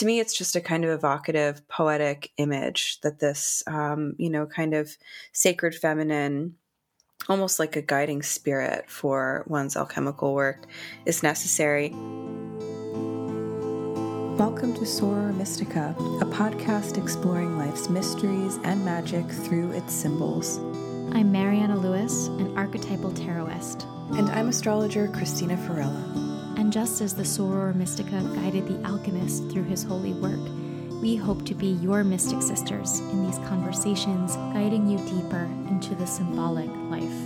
to me, it's just a kind of evocative, poetic image that this, um, you know, kind of sacred feminine, almost like a guiding spirit for one's alchemical work, is necessary. Welcome to Soror Mystica, a podcast exploring life's mysteries and magic through its symbols. I'm Mariana Louis, an archetypal tarotist. And I'm astrologer Cristina Farella. And just as the Soror Mystica guided the alchemist through his holy work, we hope to be your mystic sisters in these conversations, guiding you deeper into the symbolic life.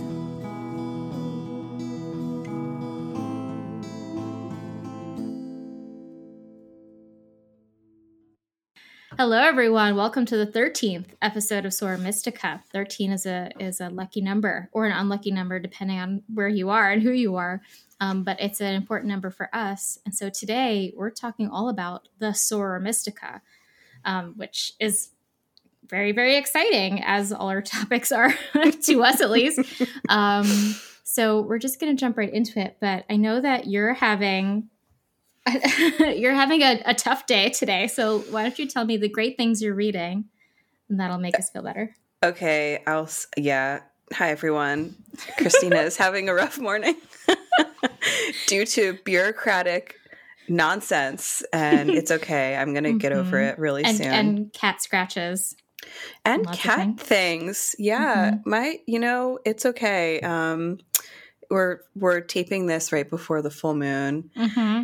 Hello, everyone. Welcome to the thirteenth episode of Soror Mystica. Thirteen is a is a lucky number or an unlucky number, depending on where you are and who you are. Um, but it's an important number for us. And so today we're talking all about the Soror Mystica, um, which is very very exciting, as all our topics are to us at least. Um, so we're just going to jump right into it. But I know that you're having you're having a, a, tough day today. So why don't you tell me the great things you're reading, and that'll make us feel better. Okay, I'll. Yeah. Hi everyone. Cristina is having a rough morning due to bureaucratic nonsense, and it's okay. I'm gonna get mm-hmm. over it really and, soon. And cat scratches. And cat things. Yeah. Mm-hmm. My. You know, it's okay. Um, we're we're taping this right before the full moon. Mm-hmm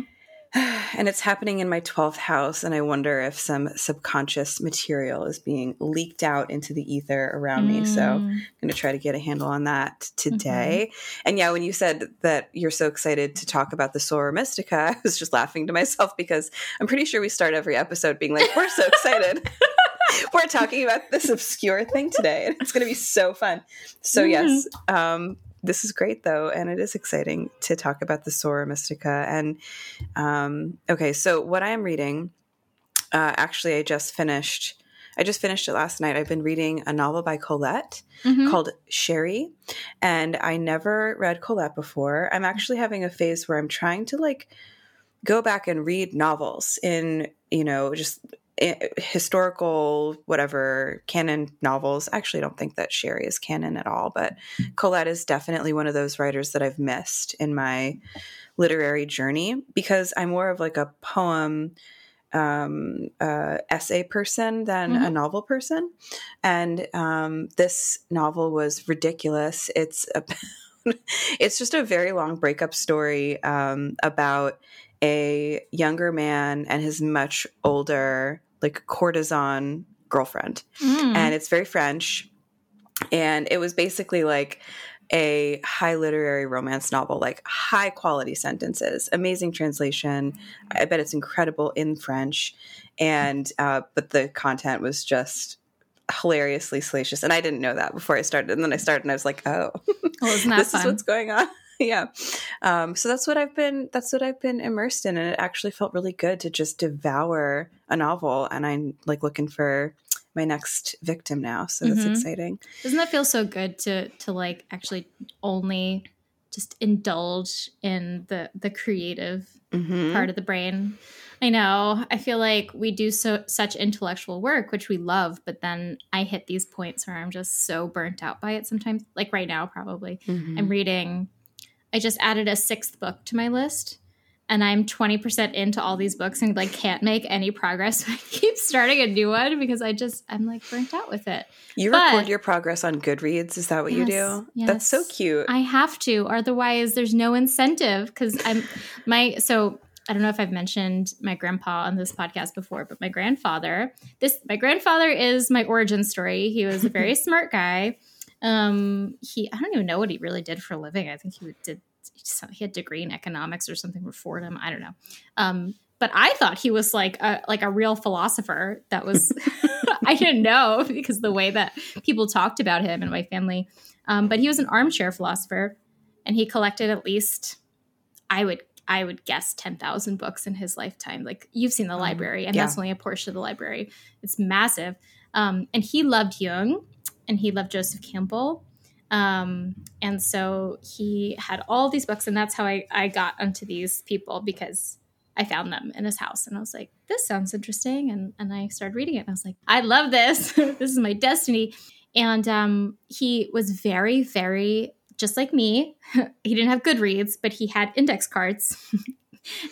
and it's happening in my 12th house and i wonder if some subconscious material is being leaked out into the ether around mm. me so i'm mm. going to try to get a handle on that today mm-hmm. and yeah when you said that you're so excited to talk about the soror mystica i was just laughing to myself because i'm pretty sure we start every episode being like we're so excited we're talking about this obscure thing today and it's going to be so fun so mm-hmm. yes um, this is great though, and it is exciting to talk about the Soror Mystica. And um, okay, so what I am reading, uh, actually, I just finished. I just finished it last night. I've been reading a novel by Colette mm-hmm. called Chéri, and I never read Colette before. I'm actually having a phase where I'm trying to like go back and read novels in you know just historical whatever canon novels. Actually I don't think that Chéri is canon at all but colette is definitely one of those writers that i've missed in my literary journey because i'm more of like a poem um, uh, essay person than mm-hmm. a novel person. And um, this novel was ridiculous. It's a it's just a very long breakup story um, about a younger man and his much older like courtesan girlfriend. Mm. And it's very French. And it was basically like a high literary romance novel, like high quality sentences, amazing translation. I bet it's incredible in French. And, uh, but the content was just hilariously salacious. And I didn't know that before I started. And then I started and I was like, oh, well, this fun? is what's going on. Yeah. Um, so that's what I've been. That's what I've been immersed in, and it actually felt really good to just devour a novel. And I'm like looking for my next victim now, so that's mm-hmm. exciting. Doesn't that feel so good to to like actually only just indulge in the the creative mm-hmm. part of the brain? I know. I feel like we do so such intellectual work, which we love, but then I hit these points where I'm just so burnt out by it sometimes. Like right now, probably. Mm-hmm. I'm reading I just added a sixth book to my list and I'm 20% into all these books and like can't make any progress. I keep starting a new one because I just I'm like burnt out with it. You but, record your progress on Goodreads, is that what yes, you do? Yes. That's so cute. I have to, otherwise there's no incentive because I'm my so I don't know if I've mentioned my grandpa on this podcast before, but my grandfather, this my grandfather is my origin story. He was a very smart guy um, he I don't even know what he really did for a living. I think he did he had a degree in economics or something for Fordham. I don't know. Um, but I thought he was like a like a real philosopher. That was I didn't know because the way that people talked about him and my family. Um, but he was an armchair philosopher, and he collected at least I would I would guess ten thousand books in his lifetime. Like you've seen the um, library, and yeah. that's only a portion of the library. It's massive. Um, and he loved Jung and he loved Joseph Campbell. Um, and so he had all these books, and that's how I, I got onto these people because I found them in his house. And I was like, this sounds interesting. And, and I started reading it. And I was like, I love this. this is my destiny. And um, he was very, very, just like me. he didn't have Goodreads, but he had index cards.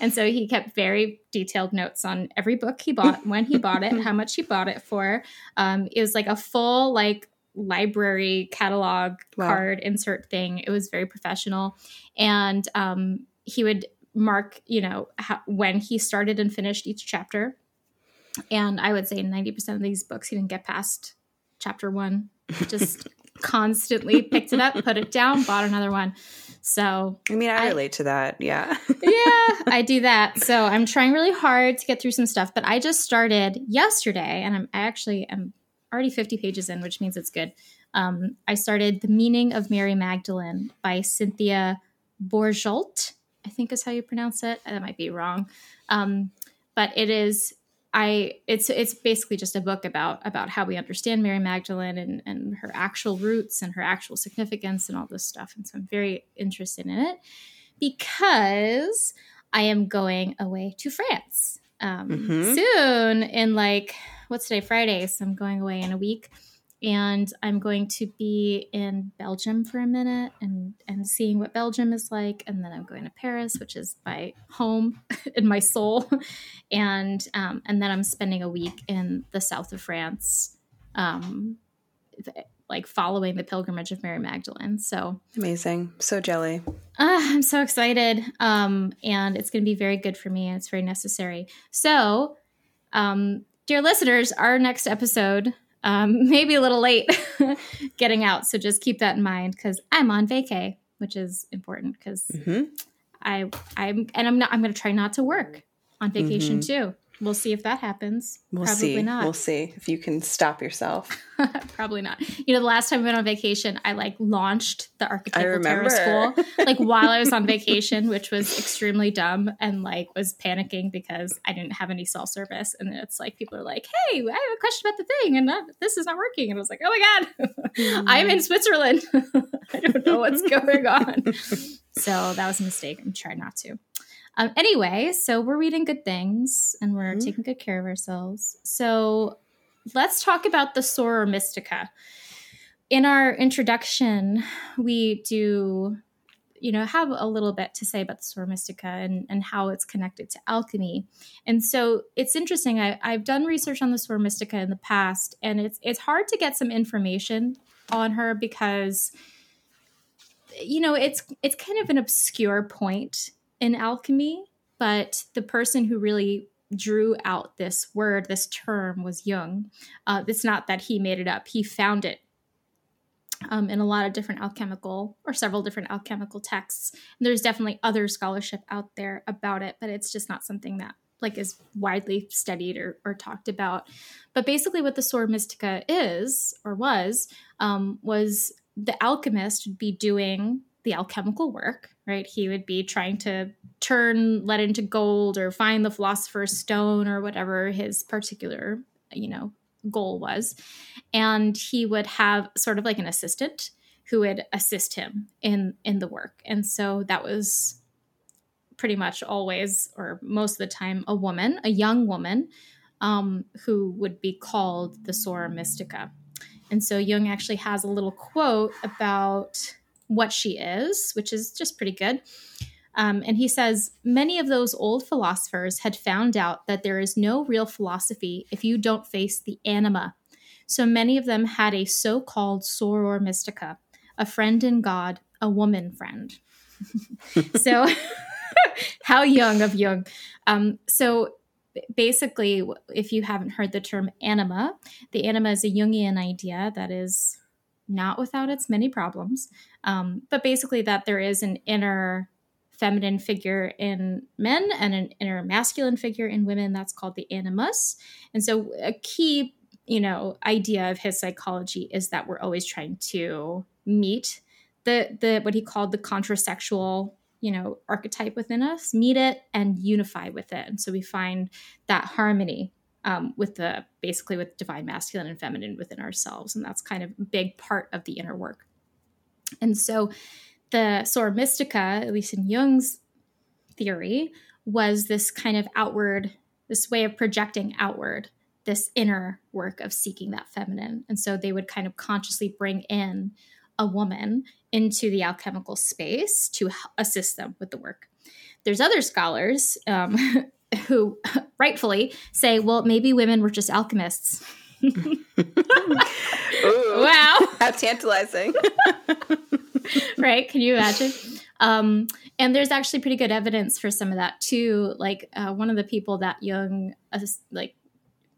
and so he kept very detailed notes on every book he bought, when he bought it, how much he bought it for. Um, it was like a full, like, library catalog wow. card insert thing. It was very professional. And um, he would mark, you know, how, when he started and finished each chapter. And I would say 90% of these books he didn't get past chapter one. Just constantly picked it up, put it down, bought another one. So I mean, I, I relate to that. Yeah. yeah, I do that. So I'm trying really hard to get through some stuff, but I just started yesterday and I'm I actually am already 50 pages in, which means it's good. Um, I started The Meaning of Mary Magdalene by Cynthia Bourgeault, I think is how you pronounce it. That might be wrong. Um, but it is I it's it's basically just a book about about how we understand Mary Magdalene and, and her actual roots and her actual significance and all this stuff. And so I'm very interested in it because I am going away to France um, mm-hmm. soon in like what's today Friday, so I'm going away in a week and I'm going to be in Belgium for a minute and and seeing what Belgium is like, and then I'm going to Paris, which is my home in my soul, and um, and then I'm spending a week in the south of France, um, like following the pilgrimage of Mary Magdalene. So amazing, so jelly. Uh, I'm so excited, um, and it's going to be very good for me, and it's very necessary. So. Um, dear listeners, our next episode um, maybe a little late getting out. So just keep that in mind because I'm on vacay, which is important because mm-hmm. I I'm and I'm not I'm going to try not to work on vacation mm-hmm. too. We'll see if that happens. We'll Probably see. not. We'll see if you can stop yourself. Probably not. You know, the last time I went on vacation, I like launched the archetypal tarot school like while I was on vacation, which was extremely dumb and like was panicking because I didn't have any cell service. And it's like people are like, "Hey, I have a question about the thing, and not, this is not working." And I was like, "Oh my god, mm. I'm in Switzerland. I don't know what's going on." so that was a mistake. I'm trying not to. Um, anyway, so we're reading good things and we're mm-hmm. taking good care of ourselves. So let's talk about the Soror Mystica. In our introduction, we do, you know, have a little bit to say about the Soror Mystica and, and how it's connected to alchemy. And so it's interesting. I, I've done research on the Soror Mystica in the past, and it's it's hard to get some information on her because you know it's it's kind of an obscure point in alchemy, but the person who really drew out this word, this term, was Jung. Uh, it's not that he made it up, he found it um, in a lot of different alchemical or several different alchemical texts. And there's definitely other scholarship out there about it, but it's just not something that like is widely studied or, or talked about. But basically, what the Soror Mystica is or was um, was the alchemist would be doing the alchemical work, right? He would be trying to turn lead into gold or find the philosopher's stone or whatever his particular, you know, goal was. And he would have sort of like an assistant who would assist him in in the work. And so that was pretty much always or most of the time a woman, a young woman um, who would be called the Soror Mystica. And so Jung actually has a little quote about what she is, which is just pretty good. Um, and he says many of those old philosophers had found out that there is no real philosophy if you don't face the anima. So many of them had a so called soror mystica, a friend in God, a woman friend. so, how young of Jung. Um, so, basically, if you haven't heard the term anima, the anima is a Jungian idea that is not without its many problems. Um, but basically, that there is an inner feminine figure in men and an inner masculine figure in women. That's called the animus. And so, a key, you know, idea of his psychology is that we're always trying to meet the the what he called the contrasexual you know archetype within us meet it and unify with it and so we find that harmony um, with the basically with divine masculine and feminine within ourselves and that's kind of a big part of the inner work and so the soror mystica at least in jung's theory was this kind of outward this way of projecting outward this inner work of seeking that feminine. And so they would kind of consciously bring in a woman into the alchemical space to assist them with the work. There's other scholars um, who rightfully say, well, maybe women were just alchemists. Ooh, wow. How tantalizing. right? Can you imagine? Um, and there's actually pretty good evidence for some of that too. Like uh, one of the people that Jung uh, like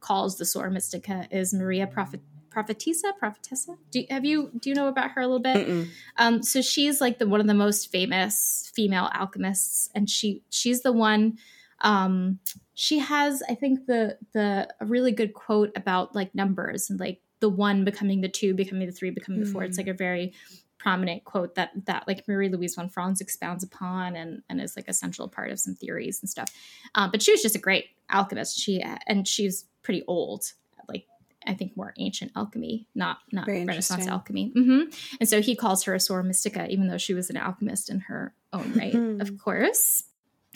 calls the Soror Mystica is Maria Prophet Prophetissa Prophetissa do you, have you do you know about her a little bit um, so she's like the one of the most famous female alchemists and she she's the one um, she has i think the the a really good quote about like numbers and like the one becoming the two becoming the three becoming mm. the four it's like a very prominent quote that that like Marie Louise von Franz expounds upon and and is like a central part of some theories and stuff. Um, but she was just a great alchemist. She and she's pretty old, like I think more ancient alchemy, not not Renaissance alchemy. Mm-hmm. And so he calls her a Soror Mystica, even though she was an alchemist in her own right, of course.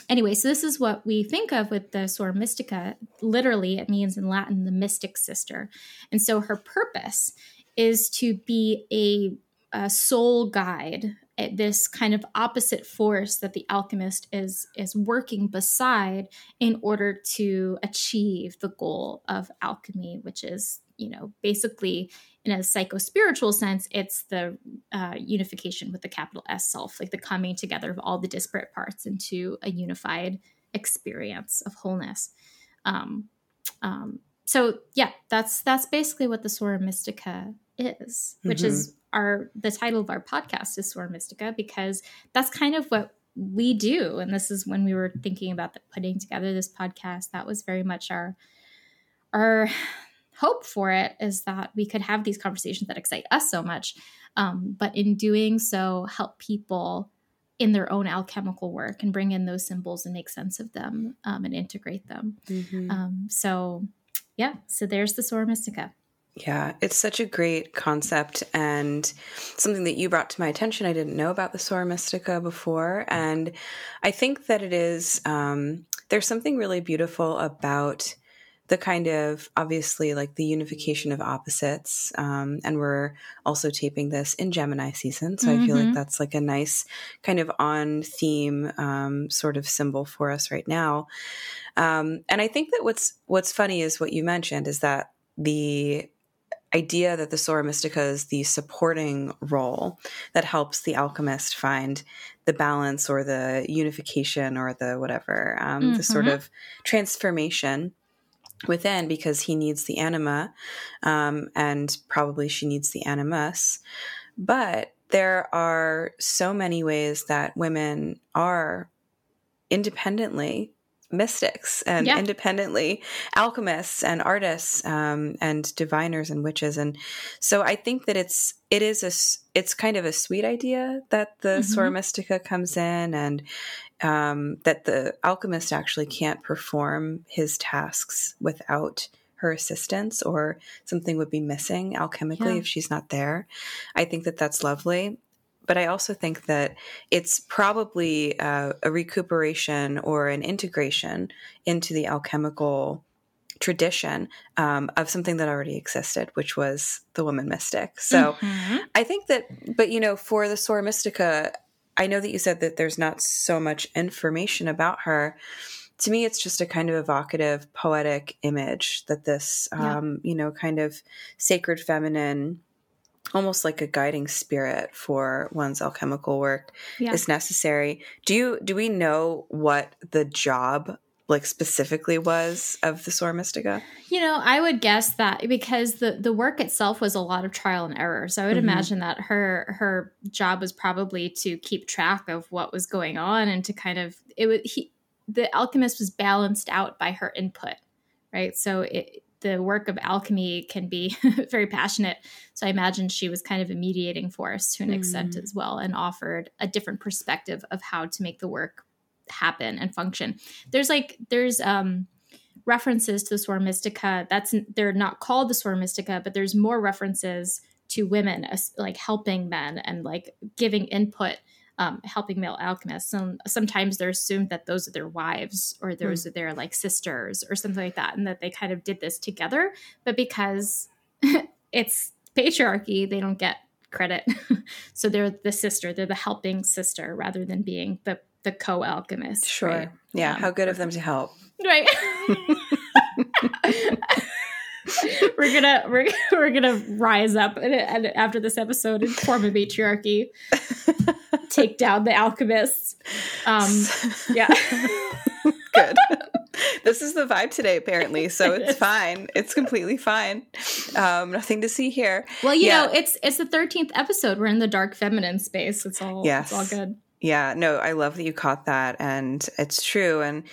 Anyway, so this is what we think of with the Soror Mystica. Literally, it means in Latin the mystic sister. And so her purpose is to be a uh, soul guide, eh, this kind of opposite force that the alchemist is is working beside in order to achieve the goal of alchemy, which is you know basically in a psycho spiritual sense, it's the uh, unification with the capital S self, like the coming together of all the disparate parts into a unified experience of wholeness. Um, um, so yeah, that's that's basically what the Soror Mystica is, which mm-hmm. is our the title of our podcast is Soror Mystica because that's kind of what we do. And this is when we were thinking about the, putting together this podcast. That was very much our our hope for it is that we could have these conversations that excite us so much, um, but in doing so, help people in their own alchemical work and bring in those symbols and make sense of them um, and integrate them. Mm-hmm. Um, so, yeah, so there's the Soror Mystica. Yeah, it's such a great concept and something that you brought to my attention. I didn't know about the Soror Mystica before. And I think that it is, um, there's something really beautiful about the kind of obviously like the unification of opposites. Um, and we're also taping this in Gemini season. So mm-hmm. I feel like mm-hmm. that's like a nice kind of on theme um, sort of symbol for us right now. Um, and I think that what's what's funny is what you mentioned is that the idea that the Soror Mystica is the supporting role that helps the alchemist find the balance or the unification or the whatever, um, mm-hmm. the sort of transformation within because he needs the anima um, and probably she needs the animus. But there are so many ways that women are independently mystics and yeah. independently alchemists and artists um, and diviners and witches and so i think that it's it is a it's kind of a sweet idea that the mm-hmm. Soror Mystica comes in and um, that the alchemist actually can't perform his tasks without her assistance or something would be missing alchemically yeah. if she's not there i think that that's lovely but I also think that it's probably uh, a recuperation or an integration into the alchemical tradition um, of something that already existed, which was the woman mystic. So mm-hmm. I think that, but you know, for the Soror Mystica, I know that you said that there's not so much information about her. To me, it's just a kind of evocative, poetic image that this, yeah. um, you know, kind of sacred feminine almost like a guiding spirit for one's alchemical work yeah. is necessary. Do you do we know what the job like specifically was of the Soror Mystica? You know, I would guess that because the the work itself was a lot of trial and error. So I would mm-hmm. imagine that her her job was probably to keep track of what was going on and to kind of it was he the alchemist was balanced out by her input, right? So it the work of alchemy can be very passionate. So I imagine she was kind of a mediating force to an mm. extent as well and offered a different perspective of how to make the work happen and function. There's like there's um references to the Soror Mystica. That's they're not called the Soror Mystica, but there's more references to women as like helping men and like giving input um, helping male alchemists. And sometimes they're assumed that those are their wives or those mm. are their like sisters or something like that, and that they kind of did this together. But because it's patriarchy, they don't get credit. so they're the sister, they're the helping sister rather than being the the co-alchemist. Sure. Right? Yeah. Um, How good of them to help. Right. we're gonna we're, we're gonna rise up and, and after this episode and form a matriarchy take down the alchemists um yeah good this is the vibe today apparently so it's fine it's completely fine um nothing to see here well you yeah. know it's it's the 13th episode we're in the dark feminine space it's all yes. it's all good yeah no i love that you caught that and it's true and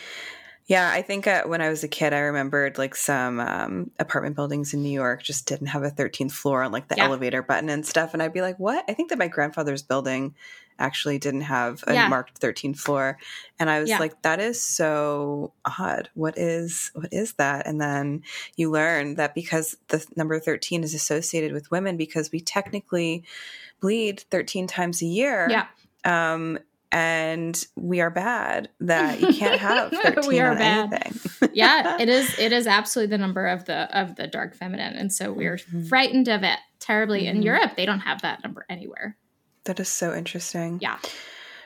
yeah, I think uh, when I was a kid, I remembered like some um, apartment buildings in New York just didn't have a 13th floor on like the yeah. elevator button and stuff. And I'd be like, what? I think that my grandfather's building actually didn't have a yeah. marked 13th floor. And I was yeah. like, that is so odd. What is, what is that? And then you learn that because the number 13 is associated with women because we technically bleed 13 times a year. Yeah. Um, and we are bad that you can't have 13 we are bad anything. yeah it is it is absolutely the number of the of the dark feminine and so we're mm-hmm. frightened of it terribly mm-hmm. in europe they don't have that number anywhere that is so interesting yeah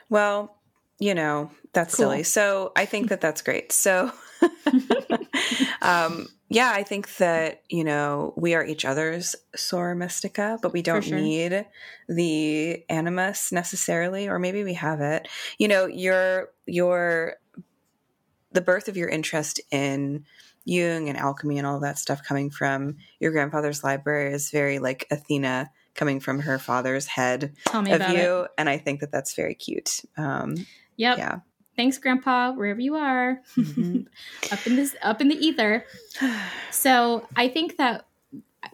well you know that's cool. silly so i think that that's great so um yeah, I think that, you know, we are each other's Soror Mystica, but we don't sure. need the animus necessarily, or maybe we have it. You know, your your the birth of your interest in Jung and alchemy and all that stuff coming from your grandfather's library is very like Athena coming from her father's head of you. It. And I think that that's very cute. Um, yep. Yeah thanks grandpa wherever you are mm-hmm. up in this up in the ether so i think that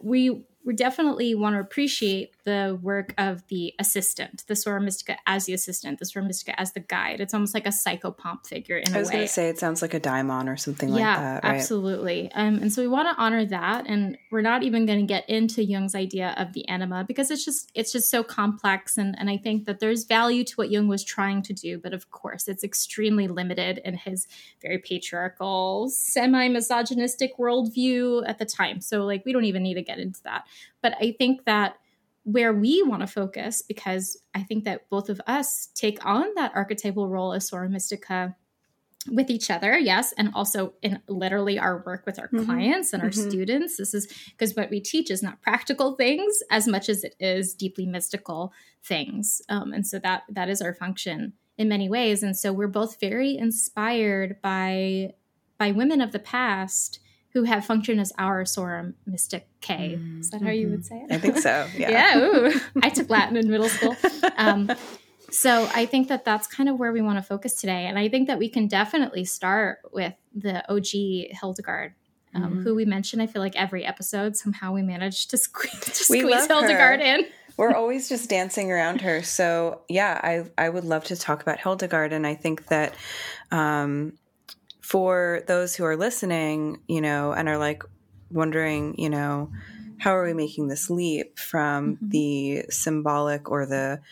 we we definitely want to appreciate the work of the assistant, the Soror Mystica as the assistant, the Soror Mystica as the guide. It's almost like a psychopomp figure in a way. I was going to say it sounds like a daimon or something yeah, like that. Right? absolutely. Um, and so we want to honor that, and we're not even going to get into Jung's idea of the anima because it's just it's just so complex, and and I think that there's value to what Jung was trying to do, but of course it's extremely limited in his very patriarchal, semi misogynistic worldview at the time. So like we don't even need to get into that, but I think that where we want to focus, because I think that both of us take on that archetypal role as Soror Mystica with each other, yes, and also in literally our work with our mm-hmm. clients and our mm-hmm. students. This is because what we teach is not practical things as much as it is deeply mystical things, um, and so that that is our function in many ways. And so we're both very inspired by by women of the past who have functioned as our Sora Mystic K. Mm, Is that how you would mm-hmm. say it? I think so. Yeah. yeah. Ooh, I took Latin in middle school. Um, so I think that that's kind of where we want to focus today. And I think that we can definitely start with the OG Hildegard. Um, mm-hmm. Who we mention, I feel like every episode somehow we manage to squeeze, to squeeze Hildegard her. in. We're always just dancing around her. So yeah, I I would love to talk about Hildegard, and I think that um, for those who are listening, you know, and are like wondering, you know, how are we making this leap from mm-hmm. the symbolic or the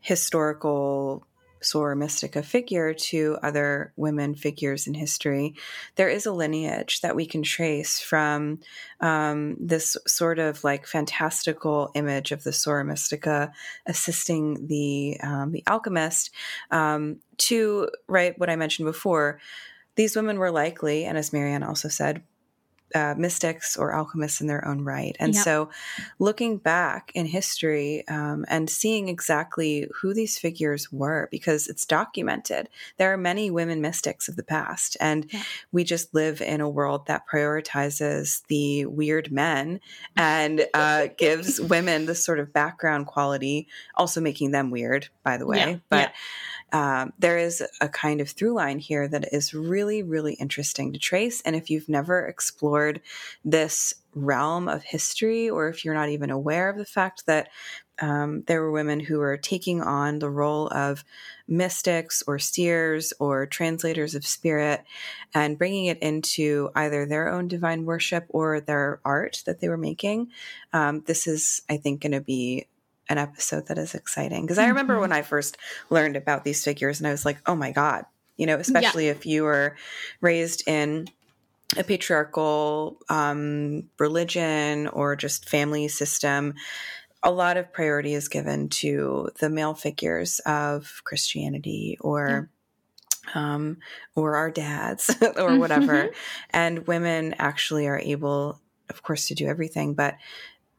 historical Soror Mystica figure to other women figures in history, there is a lineage that we can trace from um, this sort of like fantastical image of the Soror Mystica assisting the um, the alchemist um, to right what I mentioned before these women were likely, and as Mariana also said, uh, mystics or alchemists in their own right. And yep. so, looking back in history um, and seeing exactly who these figures were, because it's documented, there are many women mystics of the past. And yeah. we just live in a world that prioritizes the weird men and uh, gives women this sort of background quality, also making them weird, by the way. Yeah. But yeah um, there is a kind of through line here that is really, really interesting to trace. And if you've never explored this realm of history, or if you're not even aware of the fact that um, there were women who were taking on the role of mystics or seers or translators of spirit and bringing it into either their own divine worship or their art that they were making. Um, this is, I think, going to be an episode that is exciting because I remember mm-hmm. when I first learned about these figures and I was like, oh my god, you know, especially yeah. if you were raised in a patriarchal um, religion or just family system, a lot of priority is given to the male figures of Christianity or. Yeah. Um, or our dads or whatever. and women actually are able, of course, to do everything, but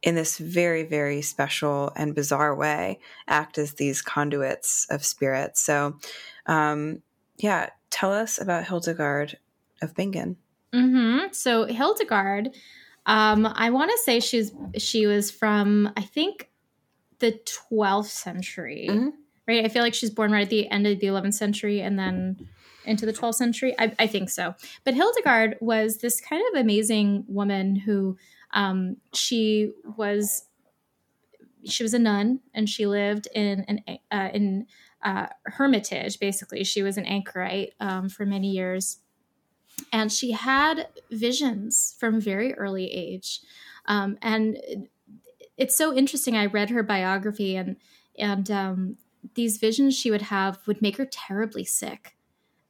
in this very, very special and bizarre way, act as these conduits of spirit. So, um, yeah, tell us about Hildegard of Bingen. Mm-hmm. So Hildegard, um, I want to say she's she was from I think the 12th century, mm-hmm. right? I feel like she's born right at the end of the 11th century and then into the 12th century. I, I think so. But Hildegard was this kind of amazing woman who um, she was she was a nun and she lived in an uh, in uh, hermitage. Basically, she was an anchorite um, for many years. And she had visions from very early age. Um, and it's so interesting. I read her biography and and um, these visions she would have would make her terribly sick.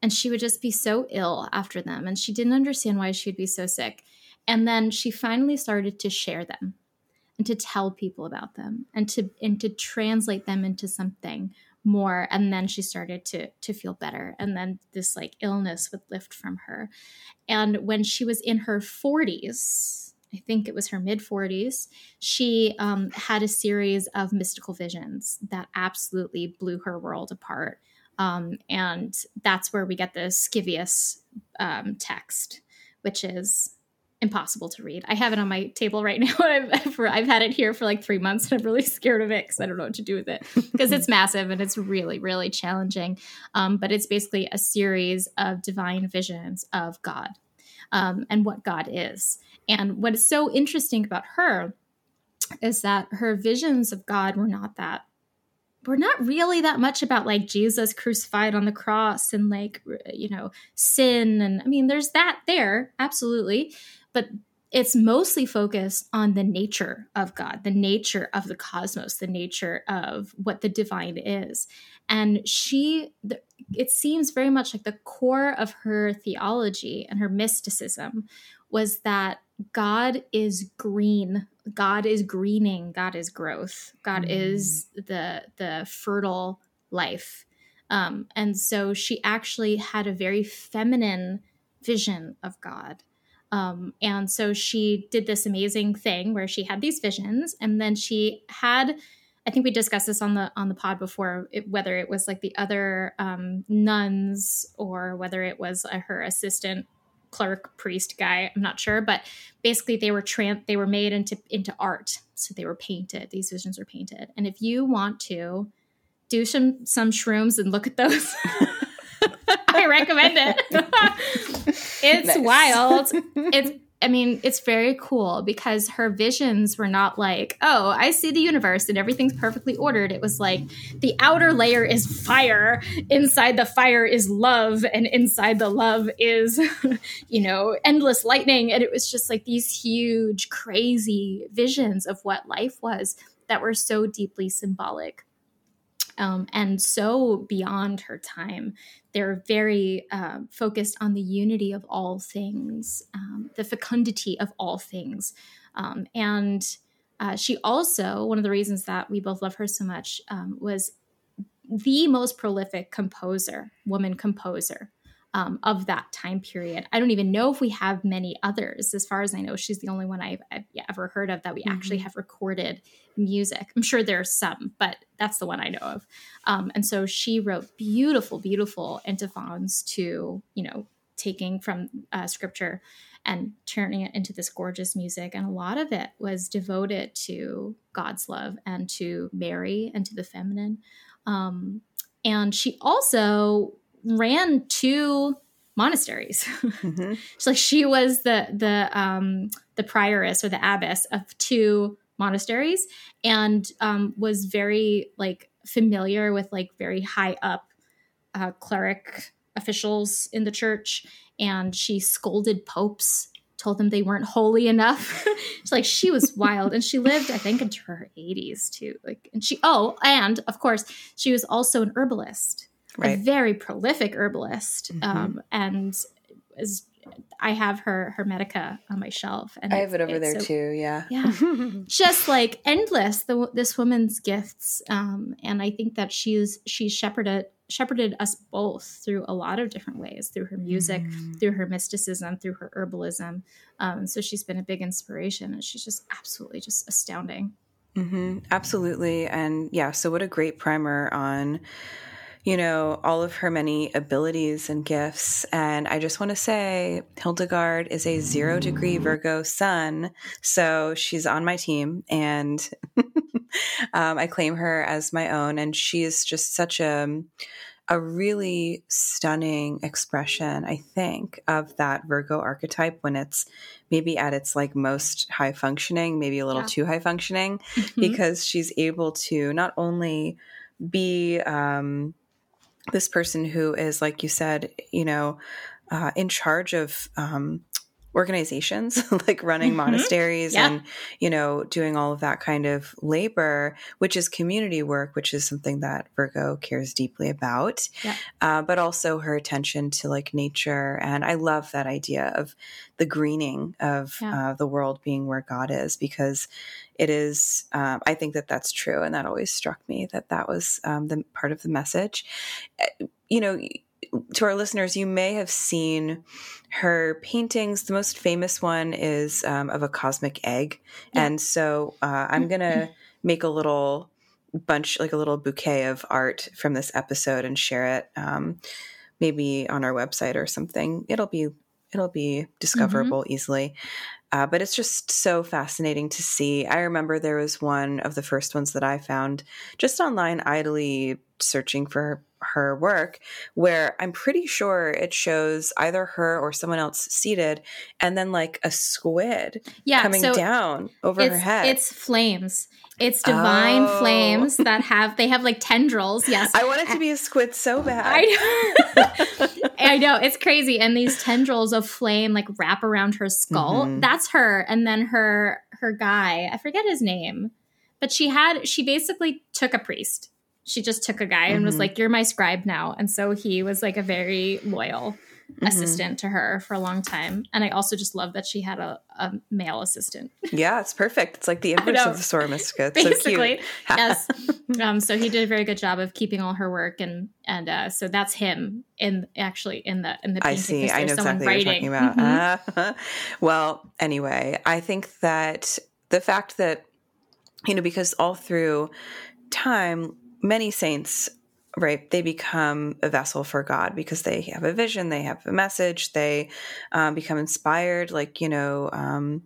And she would just be so ill after them. And she didn't understand why she would be so sick and then she finally started to share them and to tell people about them and to and to translate them into something more. And then she started to to feel better. And then this like illness would lift from her. And when she was in her 40s i think it was her mid 40s she um, had a series of mystical visions that absolutely blew her world apart. Um, and that's where we get the scivias um, text which is impossible to read. I have it on my table right now. I've, I've had it here for like three months and I'm really scared of it because I don't know what to do with it because it's massive and it's really, really challenging. Um, but it's basically a series of divine visions of God um, and what God is. And what is so interesting about her is that her visions of God were not that we're not really that much about like Jesus crucified on the cross and like you know sin and I mean there's that there absolutely but it's mostly focused on the nature of God, the nature of the cosmos, the nature of what the divine is. And she, it seems very much like the core of her theology and her mysticism was that God is green. God is greening. God is growth. God mm. is the the fertile life. Um, and so she actually had a very feminine vision of God um, and so she did this amazing thing where she had these visions, and then she had, I think we discussed this on the on the pod before, it, whether it was like the other um, nuns or whether it was uh, her assistant clerk priest guy i'm not sure but basically they were trans they were made into into art. So they were painted. These visions were painted. And if you want to do some some shrooms and look at those I recommend it. it's wild. It's I mean, it's very cool because her visions were not like, oh, I see the universe and everything's perfectly ordered. It was like the outer layer is fire, inside the fire is love, and inside the love is, you know, endless lightning. And it was just like these huge, crazy visions of what life was that were so deeply symbolic um, and so beyond her time. They're very uh, focused on the unity of all things, um, the fecundity of all things. Um, and uh, she also, one of the reasons that we both love her so much um, was the most prolific composer, woman composer um, of that time period. I don't even know if we have many others. As far as I know, she's the only one I've, I've ever heard of that we mm-hmm. actually have recorded music. I'm sure there's some, but that's the one I know of. Um, and so she wrote beautiful, beautiful antiphons to, you know, taking from uh, scripture and turning it into this gorgeous music. And a lot of it was devoted to God's love and to Mary and to the feminine. Um, and she also ran two monasteries. Mm-hmm. so like she was the the um, the prioress or the abbess of two monasteries, and um, was very like familiar with like very high up uh, cleric officials in the church, and she scolded popes told them they weren't holy enough. She's like she was wild, and she lived, I think, into her 80s too. Like, and she oh, and of course, she was also an herbalist, right. a very prolific herbalist, mm-hmm. um, and is I have her Hermetica on my shelf, and I have it over there so, too. Yeah, yeah, just like endless. The, this woman's gifts, um, and I think that she's she's shepherded shepherded us both through a lot of different ways through her music, mm. through her mysticism, through her herbalism. Um, so she's been a big inspiration, and she's just absolutely just astounding. Mm-hmm. Absolutely, and yeah. So what a great primer on you know, all of her many abilities and gifts. And I just want to say Hildegard is a zero degree Virgo sun. So she's on my team and um, I claim her as my own. And she is just such a, a really stunning expression, I think, of that Virgo archetype when it's maybe at its like most high functioning, maybe a little yeah. too high functioning, mm-hmm. because she's able to not only be um, this person who is, like you said, you know, uh, in charge of um, organizations like running mm-hmm. monasteries yeah. and you know doing all of that kind of labor which is community work which is something that virgo cares deeply about yeah. uh, but also her attention to like nature and i love that idea of the greening of yeah. uh, the world being where god is because it is um, i think that that's true and that always struck me that that was um, the part of the message eh, you know to our listeners, you may have seen her paintings. The most famous one is um, of a cosmic egg. Yeah. And so uh, I'm going to make a little bunch, like a little bouquet of art from this episode and share it um, maybe on our website or something. It'll be it'll be discoverable mm-hmm. easily. Uh, but it's just so fascinating to see. I remember there was one of the first ones that I found just online, idly searching for her work where I'm pretty sure it shows either her or someone else seated and then like a squid yeah, coming so down over her head. It's flames. It's divine oh. flames that have they have like tendrils. Yes. I want it to be a squid so bad. I know. I know. It's crazy. And these tendrils of flame like wrap around her skull. Mm-hmm. That's her. And then her her guy, I forget his name. But she had she basically took a priest she just took a guy mm-hmm. and was mm-hmm. like, You're my scribe now. And so he was like a very loyal mm-hmm. assistant to her for a long time. And I also just love that she had a, a male assistant. Yeah, it's perfect. It's like the inverse of the Soror Mystica. It's Basically, so yes. Um, so he did a very good job of keeping all her work, and and uh, so that's him in actually in the in the. Painting, I see. I know exactly what you're talking about. Mm-hmm. Uh, well, anyway, I think that the fact that you know because all through time many saints right they become a vessel for god because they have a vision they have a message they um, become inspired like you know um,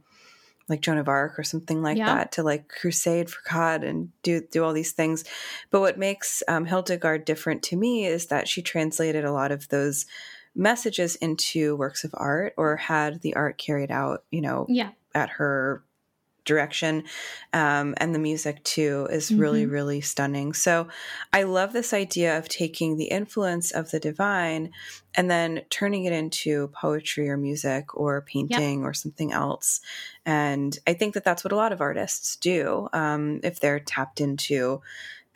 like joan of arc or something like yeah. that to like crusade for god and do do all these things but what makes um, hildegard different to me is that she translated a lot of those messages into works of art or had the art carried out you know yeah. at her direction um, and the music too is mm-hmm. really really stunning so i love this idea of taking the influence of the divine and then turning it into poetry or music or painting yep. or something else and i think that that's what a lot of artists do um, if they're tapped into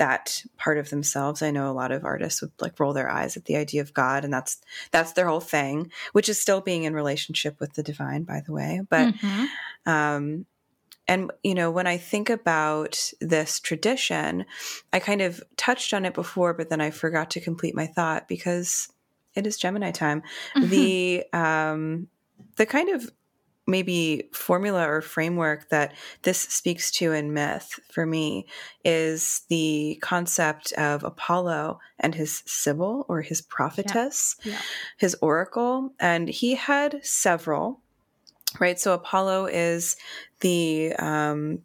that part of themselves. I know a lot of artists would like roll their eyes at the idea of God, and that's that's their whole thing, which is still being in relationship with the divine, by the way. But mm-hmm. um, and, you know, when I think about this tradition, I kind of touched on it before, but then I forgot to complete my thought because it is Gemini time. Mm-hmm. The, um, the kind of maybe formula or framework that this speaks to in myth for me is the concept of Apollo and his Sibyl or his prophetess, yeah. Yeah. his oracle. And he had several right? So Apollo is the um,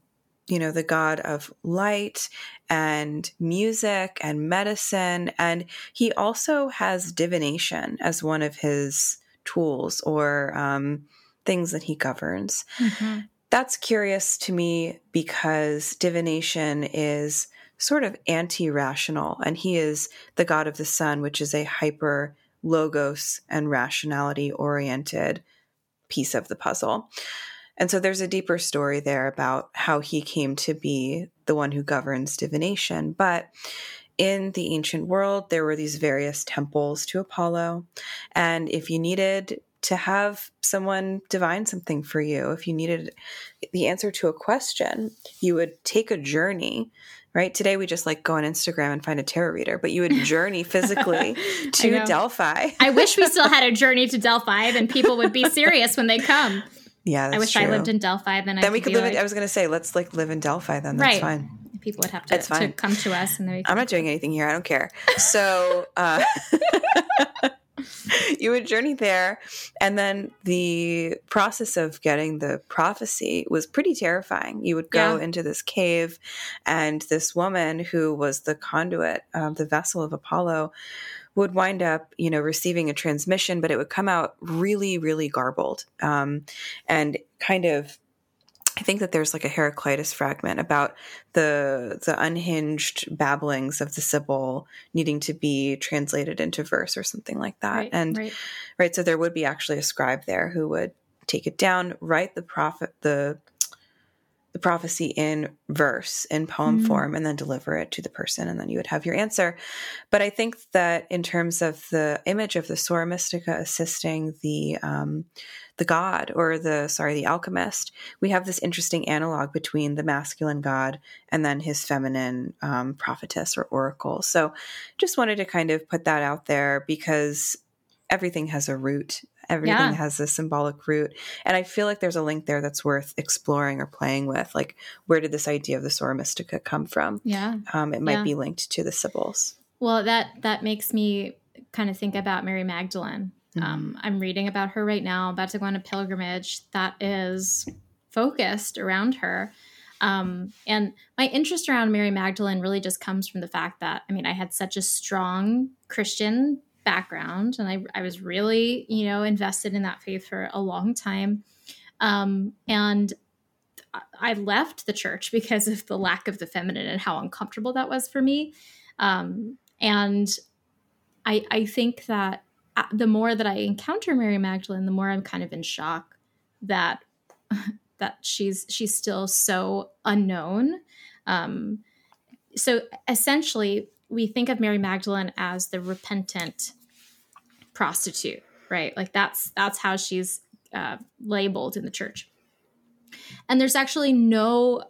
you know the god of light and music and medicine, and he also has divination as one of his tools or um, things that he governs. Mm-hmm. That's curious to me because divination is sort of anti rational, and he is the god of the sun, which is a hyper logos and rationality oriented piece of the puzzle. And so there's a deeper story there about how he came to be the one who governs divination. But in the ancient world, there were these various temples to Apollo. And if you needed to have someone divine something for you, if you needed the answer to a question, you would take a journey right? Today we just like go on Instagram and find a tarot reader, but you would journey physically to Delphi. I wish we still had a journey to Delphi, then people would be serious when they come. Yeah, I wish true. I lived in Delphi. Then, then I we could live. Like, in, I was going to say, let's like live in Delphi. Then that's right. fine. People would have to, to, come to us, and I'm not doing anything here. I don't care. So. Uh, you would journey there and then the process of getting the prophecy was pretty terrifying you would go yeah. into this cave and this woman who was the conduit um, the vessel of apollo would wind up you know receiving a transmission but it would come out really really garbled um, and kind of I think that there's like a Heraclitus fragment about the the unhinged babblings of the Sibyl needing to be translated into verse or something like that. Right, and right. right, so there would be actually a scribe there who would take it down, write the prophet the the prophecy in verse in poem mm-hmm. form and then deliver it to the person and then you would have your answer but i think that in terms of the image of the soror mystica assisting the um, the god or the sorry the alchemist we have this interesting analog between the masculine god and then his feminine um, prophetess or oracle. So just wanted to kind of put that out there because everything has a root. Everything yeah. has a symbolic root. And i feel like there's a link there that's worth exploring or playing with like where did this idea of the soror mystica come from? Yeah. Um, it might yeah. be linked to the sibyls. Well that that makes me kind of think about mary magdalene um, i'm reading about her right now about to go on a pilgrimage that is focused around her. Um, and my interest around Mary Magdalene really just comes from the fact that, I mean, I had such a strong Christian background and I, I was really you know invested in that faith for a long time. Um, and i left the church because of the lack of the feminine and how uncomfortable that was for me. Um, and I, I think that the more that i encounter mary magdalene the more i'm kind of in shock that that she's she's still so unknown um, so essentially we think of Mary Magdalene as the repentant prostitute, right? Like that's that's how she's uh, labeled in the church. And there's actually no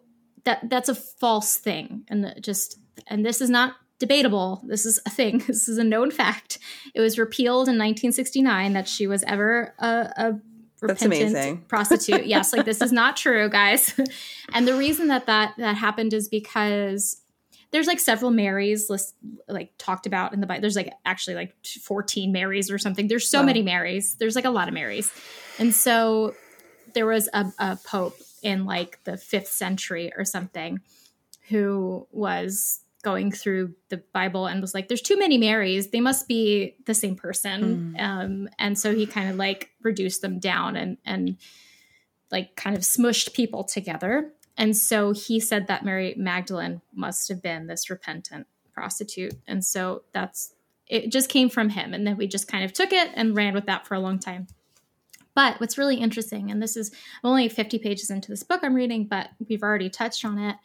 that that's a false thing, and just and this is not debatable. This is a thing. This is a known fact. It was repealed in 1969 that she was ever a, a repentant prostitute. yes, like this is not true, guys. and the reason that that that happened is because there's like several Marys list like talked about in the Bible. There's like actually like 14 Marys or something. There's so wow. many Marys. There's like a lot of Marys. And so there was a, a pope in like the fifth century or something who was going through the Bible and was like, there's too many Marys. They must be the same person. Mm. Um, and so he kind of like reduced them down and, and like kind of smushed people together. And so he said that Mary Magdalene must have been this repentant prostitute. And so that's it just came from him. And then we just kind of took it and ran with that for a long time. But what's really interesting, and this is only 50 pages into this book I'm reading, but we've already touched on it.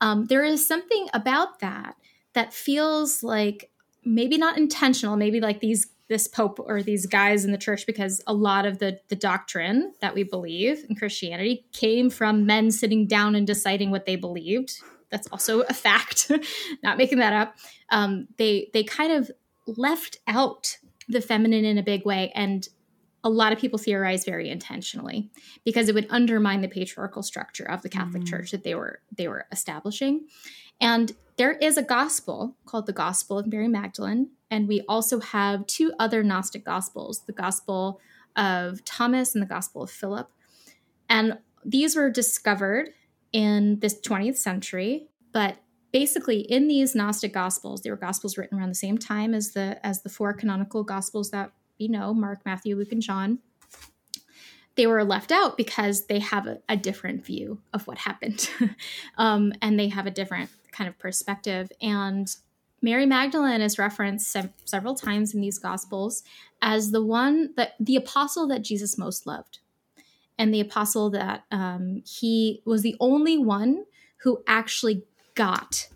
Um, there is something about that that feels like maybe not intentional, maybe like these this pope or these guys in the church because a lot of the the doctrine that we believe in Christianity came from men sitting down and deciding what they believed. That's also a fact, not making that up. Um, they they kind of left out the feminine in a big way, and a lot of people theorize very intentionally because it would undermine the patriarchal structure of the Catholic mm. Church that they were they were establishing. And there is a gospel called the Gospel of Mary Magdalene. And we also have two other Gnostic gospels the Gospel of Thomas and the Gospel of Philip. And these were discovered in this 20th century, but basically in these Gnostic gospels, they were gospels written around the same time as the as the four canonical gospels that we know, Mark, Matthew, Luke, and John they were left out because they have a, a different view of what happened um, and they have a different kind of perspective and mary magdalene is referenced se- several times in these gospels as the one that the apostle that jesus most loved and the apostle that um, he was the only one who actually got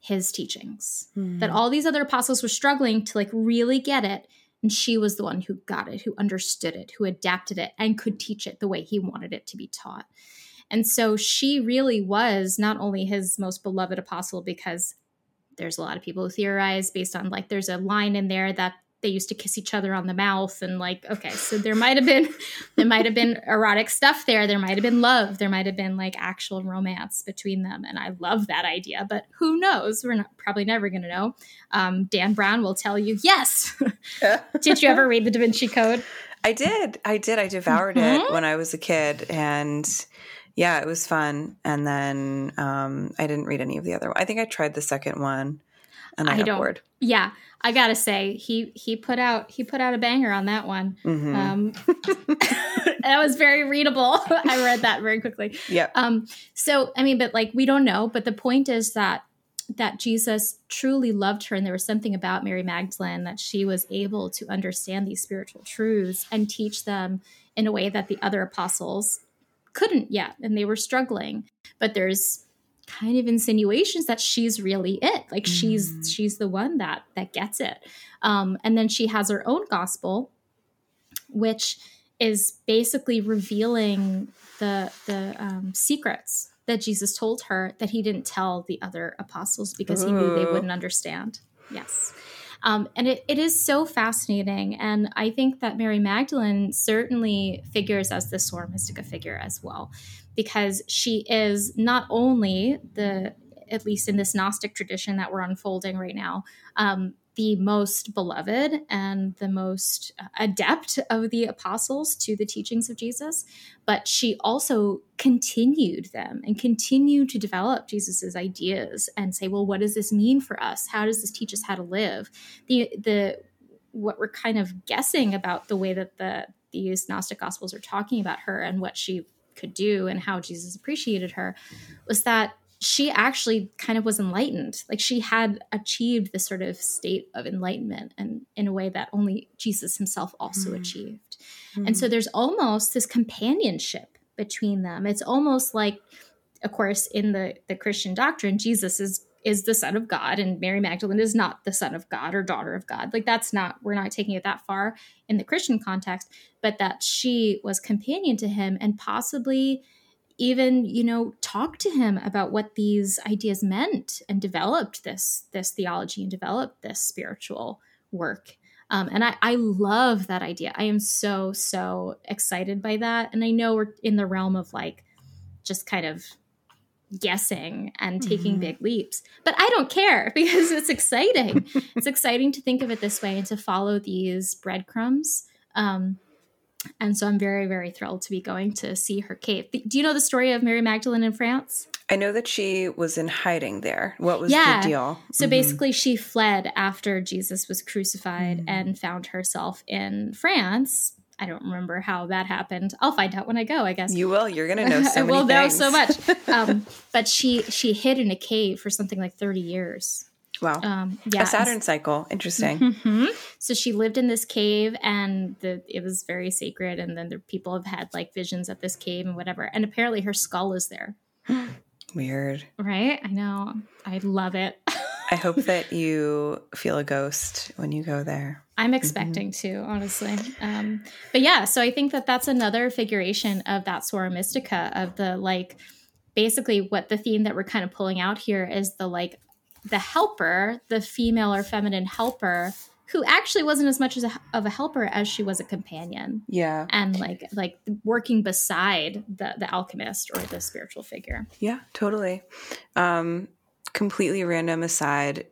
his teachings. Mm. That all these other apostles were struggling to like really get it. And she was the one who got it, who understood it, who adapted it, and could teach it the way he wanted it to be taught. And so she really was not only his most beloved apostle because there's a lot of people who theorize based on like there's a line in there that they used to kiss each other on the mouth and like okay so there might have been there might have been erotic stuff there. There might have been love. There might have been like actual romance between them. And i love that idea but who knows? We're not probably never going to know. Um, dan brown will tell you yes. Did you ever read the da vinci code? I did. I did. I devoured mm-hmm. it when i was a kid and yeah it was fun. And then um, i didn't read any of the other i think i tried the second one and I, I don't. Bored. Yeah, I gotta say he he put out he put out a banger on that one. Mm-hmm. Um, that was very readable. I read that very quickly. Yeah. Um. So I mean, but like we don't know. But the point is that that Jesus truly loved her, and there was something about Mary Magdalene that she was able to understand these spiritual truths and teach them in a way that the other apostles couldn't yet, and they were struggling. But there's kind of insinuations that she's really it. Like mm. she's she's the one that that gets it. Um and then she has her own gospel which is basically revealing the the um, secrets that jesus told her that he didn't tell the other apostles because he knew they wouldn't understand. Yes. Um, and it, it is so fascinating. And I think that Mary Magdalene certainly figures as the Soror Mystica figure as well because she is not only the at least in this Gnostic tradition that we're unfolding right now, um, the most beloved and the most adept of the apostles to the teachings of Jesus, but she also continued them and continued to develop Jesus's ideas and say, well, what does this mean for us? How does this teach us how to live? The the what we're kind of guessing about the way that the these Gnostic Gospels are talking about her and what she could do and how Jesus appreciated her was that she actually kind of was enlightened. Like she had achieved this sort of state of enlightenment and in a way that only Jesus himself also mm. achieved. Mm. And so there's almost this companionship between them. It's almost like of course in the the Christian doctrine Jesus is is the son of God and Mary Magdalene is not the son of God or daughter of God. Like that's not we're not taking it that far in the Christian context, but that she was companion to him and possibly even you know talk to him about what these ideas meant and developed this this theology and developed this spiritual work. Um, and I, I love that idea. I am so so excited by that. And i know we're in the realm of like just kind of guessing and taking mm-hmm. big leaps. But I don't care because it's exciting. it's exciting to think of it this way and to follow these breadcrumbs. Um, and so I'm very, very thrilled to be going to see her cave. Do you know the story of Mary Magdalene in France? I know that she was in hiding there. What was yeah. the deal? So mm-hmm. basically, she fled after Jesus was crucified mm-hmm. and found herself in France I don't remember how that happened. I'll find out when I go. I guess you will. You're gonna know. So I will know so much. Um, but she she hid in a cave for something like thirty years. Wow. Um, yeah. A Saturn cycle. Interesting. Mm-hmm. So she lived in this cave, and the it was very sacred. And then the people have had like visions at this cave and whatever. And apparently, her skull is there. Weird. Right? I know. I love it. I hope that you feel a ghost when you go there. I'm mm-hmm. expecting mm-hmm. to, honestly. Um, but yeah, so I think that that's another figuration of that Soror Mystica of the like, basically what the theme that we're kind of pulling out here is the like, the helper, the female or feminine helper who actually wasn't as much as a, of a helper as she was a companion. Yeah. And like like working beside the the alchemist or the spiritual figure. Yeah, totally. Um completely random aside,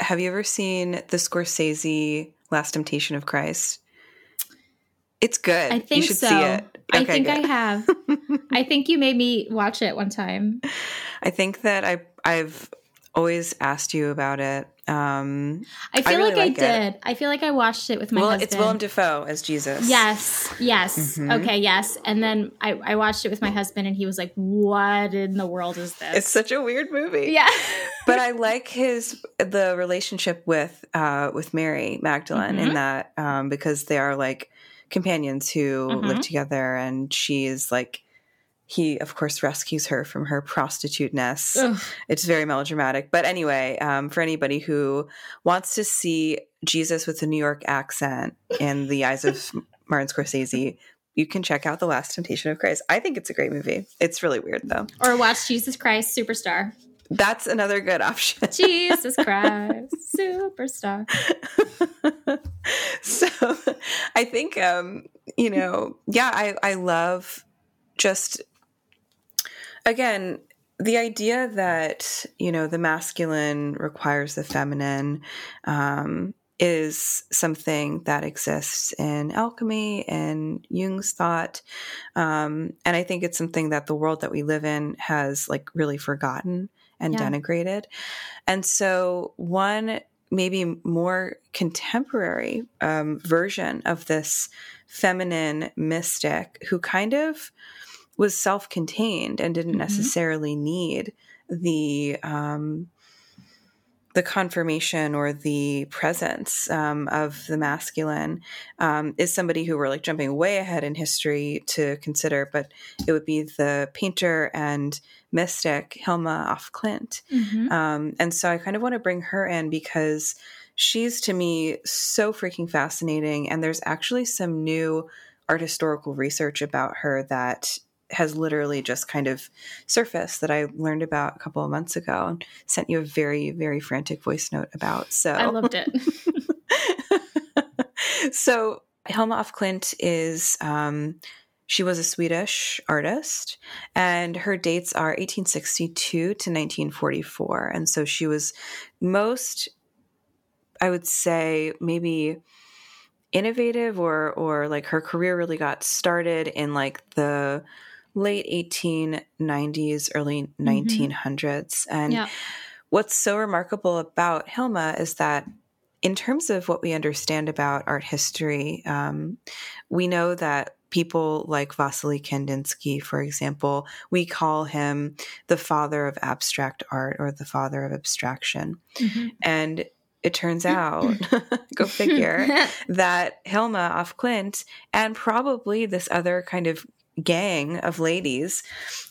have you ever seen the Scorsese Last Temptation of Christ? It's good. I think so. Okay, I think good. I have. I think you made me watch it one time. I think that I I've always asked you about it. Um, I feel I really like, like, I did. I feel like I watched it with my well, husband. it's Willem Dafoe as Jesus. Yes, yes. Mm-hmm. Okay, yes. And then I, I watched it with my husband, and he was like, "What in the world is this?" It's such a weird movie. Yeah, but I like his the relationship with uh, with Mary Magdalene mm-hmm. in that um, because they are like companions who mm-hmm. live together, and she is like he of course rescues her from her prostituteness. Ugh. it's very melodramatic. But anyway um, for anybody who wants to see jesus with a new york accent in the eyes of martin scorsese you can check out the last temptation of christ. I think it's a great movie. It's really weird though. Or watch jesus christ superstar. That's another good option. Jesus christ superstar. So i think um you know yeah i i love just again, the idea that you know the masculine requires the feminine um, is something that exists in alchemy and Jung's thought, um, and I think it's something that the world that we live in has like really forgotten and yeah. denigrated. And so, one maybe more contemporary um, version of this feminine mystic who kind of was self-contained and didn't mm-hmm. necessarily need the um, the confirmation or the presence um, of the masculine um, is somebody who we're like jumping way ahead in history to consider, but it would be the painter and mystic Hilma af Klint. Mm-hmm. Um, and so I kind of want to bring her in because she's to me so freaking fascinating. And there's actually some new art historical research about her that has literally just kind of surfaced that I learned about a couple of months ago and sent you a very, very frantic voice note about. So I loved it. so Hilma af Klint is um, she was a Swedish artist, and her dates are 1862 to 1944. And so she was most, I would say, maybe innovative or or like her career really got started in like the late 1890s, early 1900s. Mm-hmm. And yeah. what's so remarkable about Hilma is that in terms of what we understand about art history, um, we know that people like Vasily Kandinsky, for example, we call him the father of abstract art or the father of abstraction. Mm-hmm. And it turns out, go figure, that Hilma af Klint and probably this other kind of gang of ladies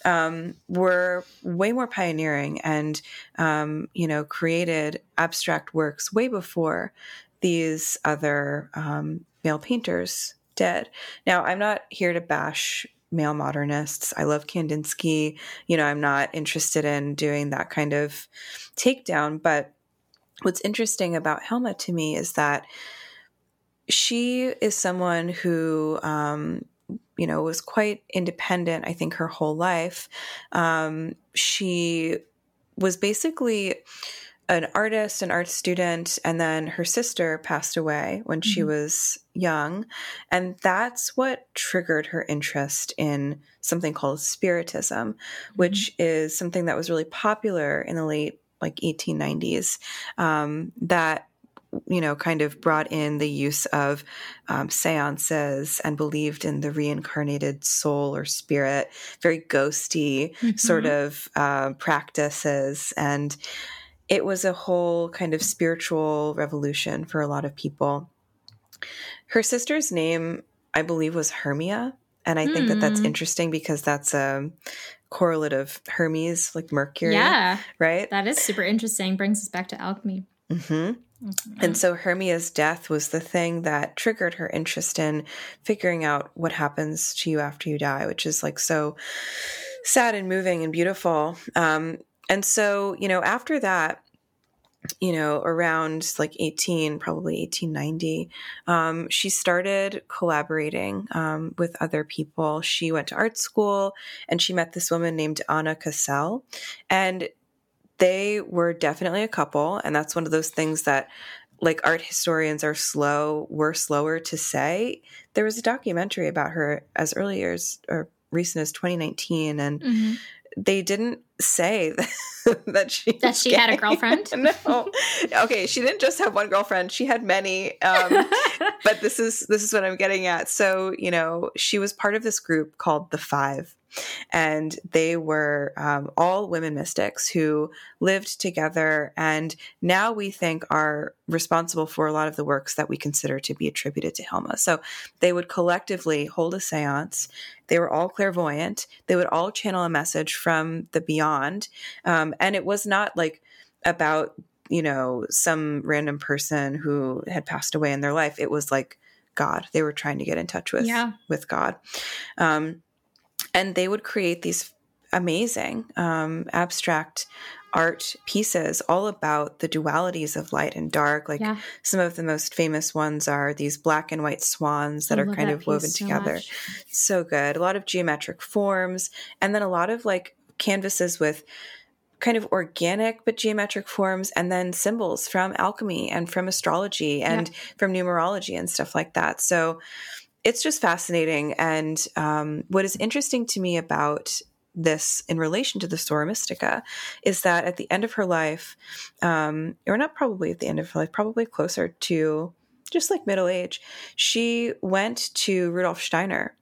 um, were way more pioneering and um, you know created abstract works way before these other um, male painters did. Now i'm not here to bash male modernists. I love kandinsky. You know i'm not interested in doing that kind of takedown but what's interesting about hilma to me is that she is someone who um, you know, was quite independent, I think, her whole life. Um, she was basically an artist, an art student, and then her sister passed away when mm-hmm. she was young. And that's what triggered her interest in something called Spiritism, mm-hmm. which is something that was really popular in the late like 1890s um, that you know, kind of brought in the use of um, seances and believed in the reincarnated soul or spirit, very ghosty mm-hmm. sort of uh, practices. And it was a whole kind of spiritual revolution for a lot of people. Her sister's name, I believe, was Hermia. And I mm. think that that's hmm. interesting because that's a correlate of Hermes, like Mercury. Yeah. Right? That is super interesting. Brings us back to alchemy. Mm-hmm. Mm-hmm. And so Hermia's death was the thing that triggered her interest in figuring out what happens to you after you die, which is like so sad and moving and beautiful. Um, and so, you know, after that, you know, around like 18, probably 1890, um, she started collaborating um, with other people. She went to art school and she met this woman named Anna Cassel. And they were definitely a couple. And that's one of those things that like art historians are slow, we're slower to say. There was a documentary about her as early as or recent as 2019 and mm-hmm. they didn't say that she that she gay. had a girlfriend. no, okay, she didn't just have one girlfriend; she had many. Um, but this is this is what I'm getting at. So you know, she was part of this group called the Five, And they were um, all women mystics who lived together and now we think are responsible for a lot of the works that we consider to be attributed to Hilma. So they would collectively hold a seance. They were all clairvoyant. They would all channel a message from the beyond. Um, and it was not like about, you know, some random person who had passed away in their life. It was like God. They were trying to get in touch with, yeah. with God. Um, and they would create these amazing um, abstract art pieces all about the dualities of light and dark. Like yeah. some of the most famous ones are these black and white swans that I are kind of woven so together. Much. So good. A lot of geometric forms, and then a lot of like canvases with kind of organic but geometric forms and then symbols from alchemy and from astrology and yeah. from numerology and stuff like that. So it's just fascinating. And um, what is interesting to me about this in relation to the Soror Mystica is that at the end of her life, um, or not probably at the end of her life, probably closer to just like middle age, she went to Rudolf Steiner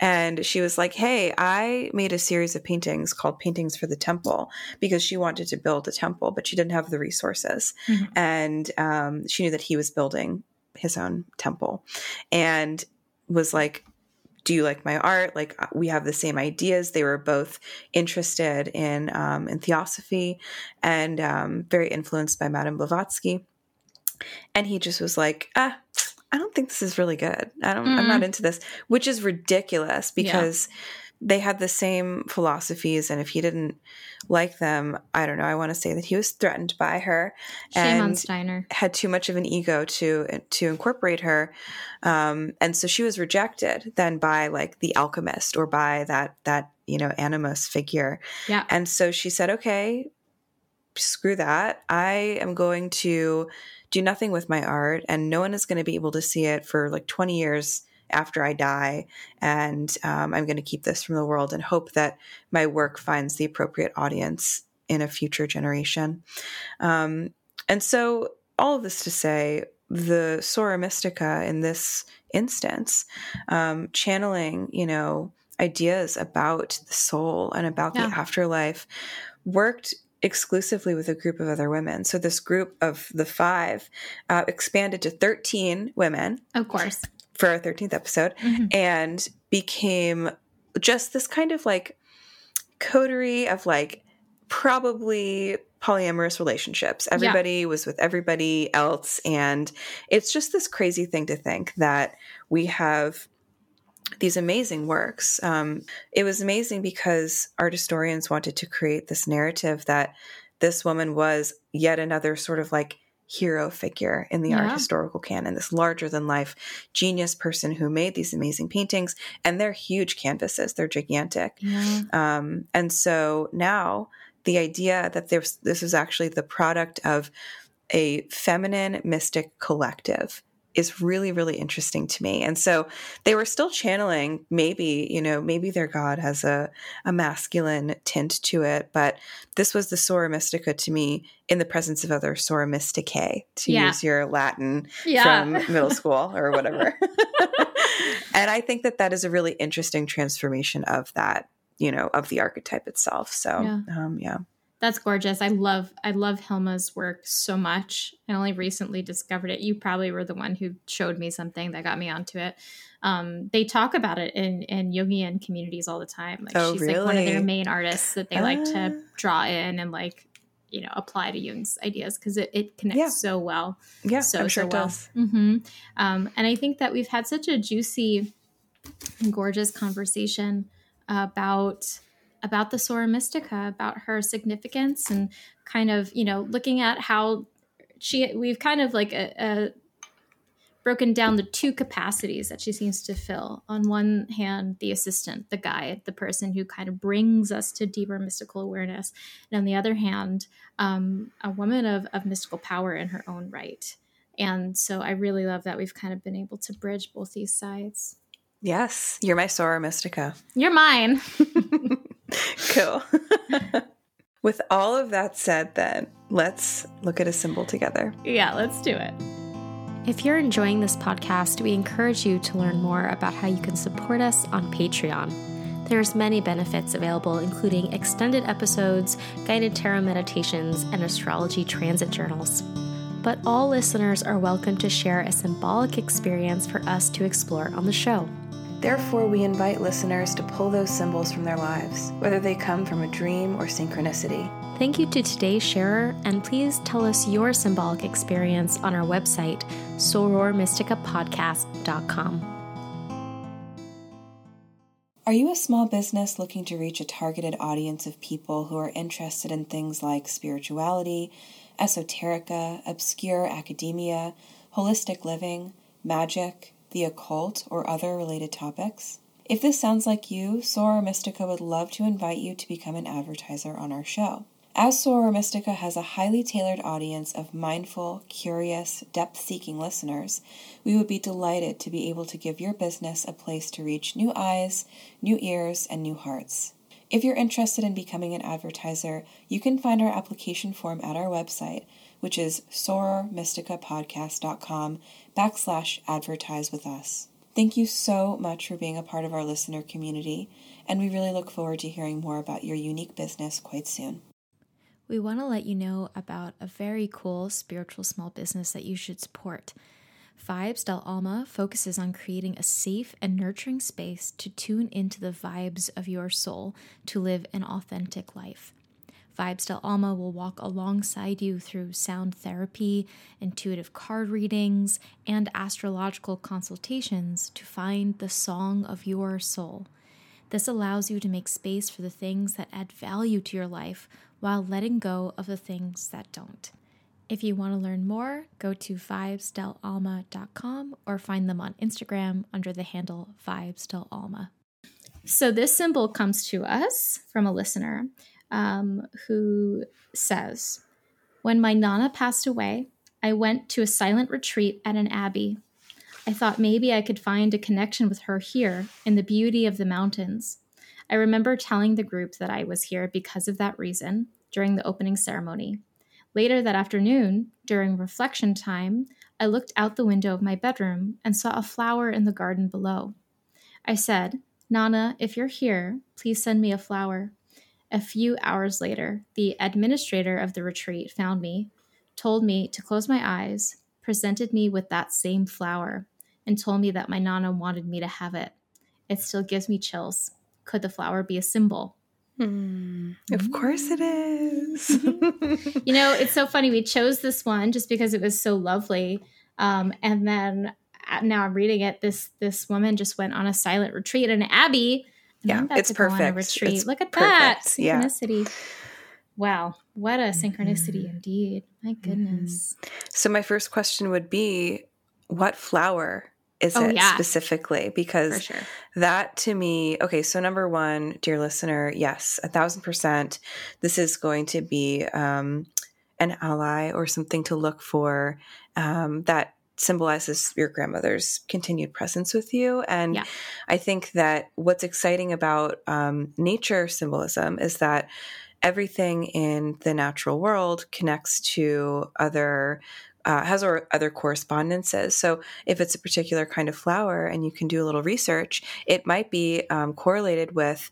and she was like, Hey, I made a series of paintings called Paintings for the Temple because she wanted to build a temple, but she didn't have the resources. Mm-hmm. And um, she knew that he was building his own temple and was like, do you like my art? Like uh, we have the same ideas. They were both interested in um, in theosophy and um, very influenced by Madame Blavatsky. And he just was like, ah, I don't think this is really good. I don't. Mm. I'm not mm. into this, which is ridiculous because. Yeah they had the same philosophies and if he didn't like them i don't know i want to say that he was threatened by her Shame and on steiner. had too much of an ego to to incorporate her. Um, and so she was rejected then by like the alchemist or by that that you know animus figure. Yeah. And so she said okay screw that. I am going to do nothing with my art and no one is going to be able to see it for like 20 years after I die. And um, I'm going to keep this from the world and hope that my work finds the appropriate audience in a future generation. Um, and so, all of this to say, the Soror Mystica in this instance, um, channeling, you know, ideas about the soul and about yeah. the afterlife, worked exclusively with a group of other women. So this group of the five uh, expanded to 13 women. Of course for our 13th episode mm-hmm. and became just this kind of like coterie of like probably polyamorous relationships. Everybody yeah. was with everybody else. And it's just this crazy thing to think that we have these amazing works. Um, it was amazing because art historians wanted to create this narrative that this woman was yet another sort of like hero figure in the yeah. art historical canon, this larger than life genius person who made these amazing paintings. And they're huge canvases, they're gigantic. Yeah. Um, and so now the idea that there's, this is actually the product of a feminine mystic collective is really really interesting to me and so they were still channeling maybe you know maybe their god has a, a masculine tint to it but this was the soror mystica to me in the presence of other soror mysticae to yeah. use your latin yeah. from middle school or whatever and i think that that is a really interesting transformation of that you know of the archetype itself so yeah, um, yeah. That's gorgeous. I love I love Hilma's work so much. I only recently discovered it. You probably were the one who showed me something that got me onto it. Um, they talk about it in in Jungian communities all the time. Like oh, she's really? like one of their main artists that they uh, like to ah. draw in and like you know apply to Jung's ideas because it, it connects yeah. so well. Yeah, so I'm sure so it well. does. Mm-hmm. Um, and I think that we've had such a juicy, and gorgeous conversation about about the Soror Mystica, about her significance, and kind of you know looking at how she we've kind of like a, a broken down the two capacities that she seems to fill. On one hand, the assistant, the guide, the person who kind of brings us to deeper mystical awareness, and on the other hand, um, a woman of, of mystical power in her own right. And so I really love that we've kind of been able to bridge both these sides. Yes, you're my Soror Mystica. You're mine. cool. With all of that said, then let's look at a symbol together. Yeah, let's do it. If you're enjoying this podcast, we encourage you to learn more about how you can support us on Patreon. There's many benefits available, including extended episodes, guided tarot meditations, and astrology transit journals. But all listeners are welcome to share a symbolic experience for us to explore on the show. Therefore, we invite listeners to pull those symbols from their lives, whether they come from a dream or synchronicity. Thank you to today's sharer, and please tell us your symbolic experience on our website, sorormysticapodcast.com. Are you a small business looking to reach a targeted audience of people who are interested in things like spirituality, esoterica, obscure academia, holistic living, magic, the occult, or other related topics? If this sounds like you, Soror Mystica would love to invite you to become an advertiser on our show. As Soror Mystica has a highly tailored audience of mindful, curious, depth seeking listeners, we would be delighted to be able to give your business a place to reach new eyes, new ears, and new hearts. If you're interested in becoming an advertiser, you can find our application form at our website, which is sorormysticapodcast.com backslash advertise with us. Thank you so much for being a part of our listener community, and we really look forward to hearing more about your unique business quite soon. We want to let you know about a very cool spiritual small business that you should support. Vibes de Alma focuses on creating a safe and nurturing space to tune into the vibes of your soul to live an authentic life. Vibes de Alma will walk alongside you through sound therapy, intuitive card readings, and astrological consultations to find the song of your soul. This allows you to make space for the things that add value to your life while letting go of the things that don't. If you want to learn more, go to vibesdealma.com or find them on Instagram under the handle vibesdealma. So, this symbol comes to us from a listener um, who says, When my Nana passed away, I went to a silent retreat at an abbey. I thought maybe I could find a connection with her here in the beauty of the mountains. I remember telling the group that I was here because of that reason during the opening ceremony. Later that afternoon, during reflection time, I looked out the window of my bedroom and saw a flower in the garden below. I said, Nana, if you're here, please send me a flower. A few hours later, the administrator of the retreat found me, told me to close my eyes, presented me with that same flower, and told me that my Nana wanted me to have it. It still gives me chills. Could the flower be a symbol? Mm, of course it is. you know, it's so funny. We chose this one just because it was so lovely. Um, and then uh, now I'm reading it. This this woman just went on a silent retreat in Abbey yeah, it's perfect. retreat. It's Look at perfect. that synchronicity. Yeah. Wow, what a synchronicity mm-hmm. indeed. My mm-hmm. goodness. So my first question would be, what flower is oh, it yeah. specifically? Because sure. that to me, okay. So number one, dear listener, yes, a thousand percent, this is going to be um, an ally or something to look for um, that symbolizes your grandmother's continued presence with you. And yeah. I think that what's exciting about um, nature symbolism is that everything in the natural world connects to other. Uh, has or other correspondences. So, if it's a particular kind of flower and you can do a little research, it might be um, correlated with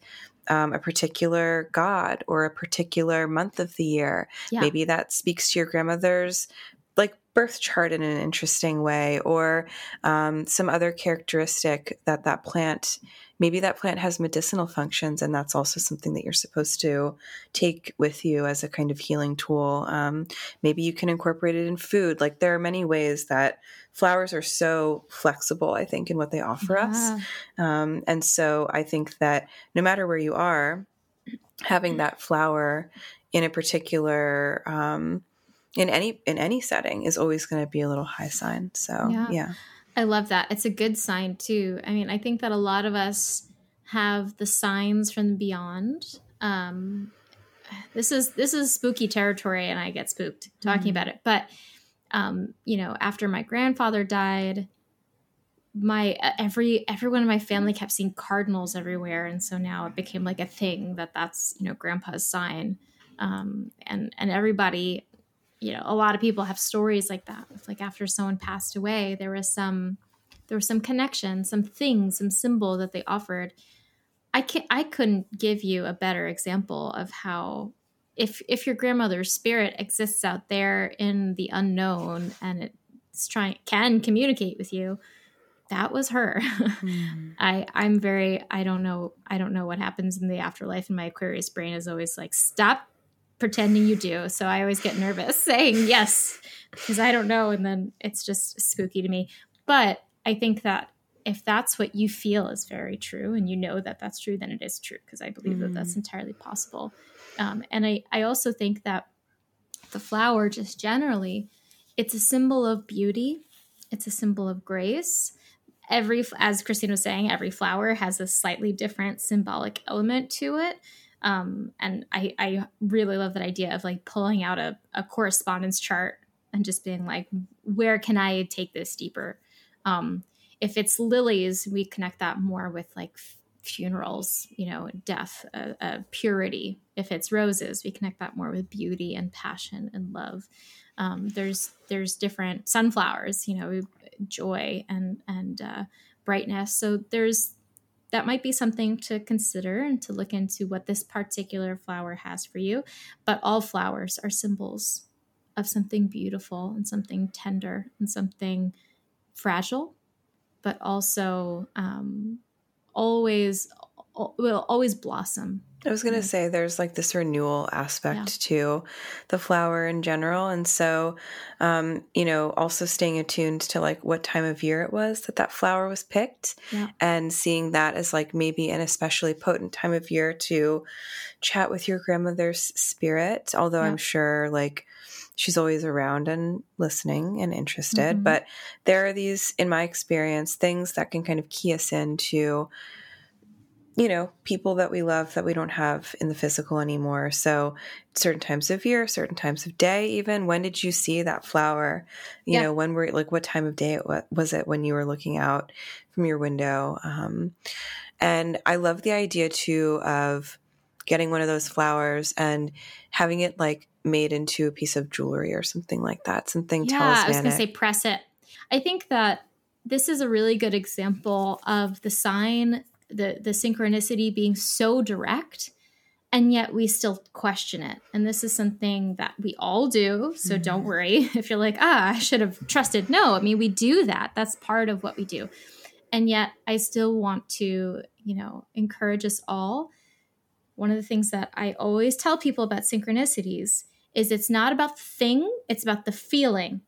um, a particular god or a particular month of the year. Yeah. Maybe that speaks to your grandmother's birth chart in an interesting way or um, some other characteristic that that plant maybe that plant has medicinal functions and that's also something that you're supposed to take with you as a kind of healing tool. Um, maybe you can incorporate it in food. Like there are many ways that flowers are so flexible i think in what they offer yeah. us um, and so i think that no matter where you are having that flower in a particular um, in any in any setting is always going to be a little high sign. So yeah. yeah. I love that. It's a good sign too. I mean, I think that a lot of us have the signs from the beyond. Um, this is this is spooky territory, and I get spooked talking mm-hmm. about it. But um, you know, after my grandfather died, my every everyone in my family kept seeing cardinals everywhere, and so now it became like a thing that that's you know grandpa's sign. Um, and and everybody you know, a lot of people have stories like that. Like after someone passed away, there was some there was some connection, some thing, some symbol that they offered. I can't, I couldn't give you a better example of how if if your grandmother's spirit exists out there in the unknown and it's trying can communicate with you, that was her. Mm. I I'm very I don't know I don't know what happens in the afterlife and my Aquarius brain is always like stop pretending you do. So I always get nervous saying yes because I don't know and then it's just spooky to me. But I think that if that's what you feel is very true and you know that that's true then it is true because I believe mm. that that's mm. entirely possible. Um, and I I also think that the flower just generally it's a symbol of beauty. It's a symbol of grace every as christine was saying every flower has a slightly different symbolic element to it um, and I, I really love that idea of like pulling out a, a correspondence chart and just being like where can i take this deeper? Um, if it's lilies we connect that more with like f- funerals you know death purity. If it's roses we connect that more with beauty and passion and love. Um, there's there's different sunflowers you know joy and and uh, brightness. So there's that might be something to consider and to look into what this particular flower has for you. But all flowers are symbols of something beautiful and something tender and something fragile, but also um, always will always blossom I was going to say there's like this renewal aspect yeah. to the flower in general. And so, um, you know, also staying attuned to like what time of year it was that that flower was picked yeah. and seeing that as like maybe an especially potent time of year to chat with your grandmother's spirit. Although yeah. I'm sure like she's always around and listening and interested. Mm-hmm. But there are these, in my experience, things that can kind of key us into you know, people that we love that we don't have in the physical anymore. So, certain times of year, certain times of day, even when did you see that flower? You yeah. know, when were like what time of day it was, was it when you were looking out from your window? Um, and I love the idea too of getting one of those flowers and having it like made into a piece of jewelry or something like that. Something yeah, talismanic. I was going to say press it. I think that this is a really good example of the sign the the synchronicity being so direct and yet we still question it. And this is something that we all do so mm-hmm. don't worry if you're like ah i should have trusted. No i mean we do that. That's part of what we do. And yet i still want to you know encourage us all. One of the things that i always tell people about synchronicities is it's not about the thing it's about the feeling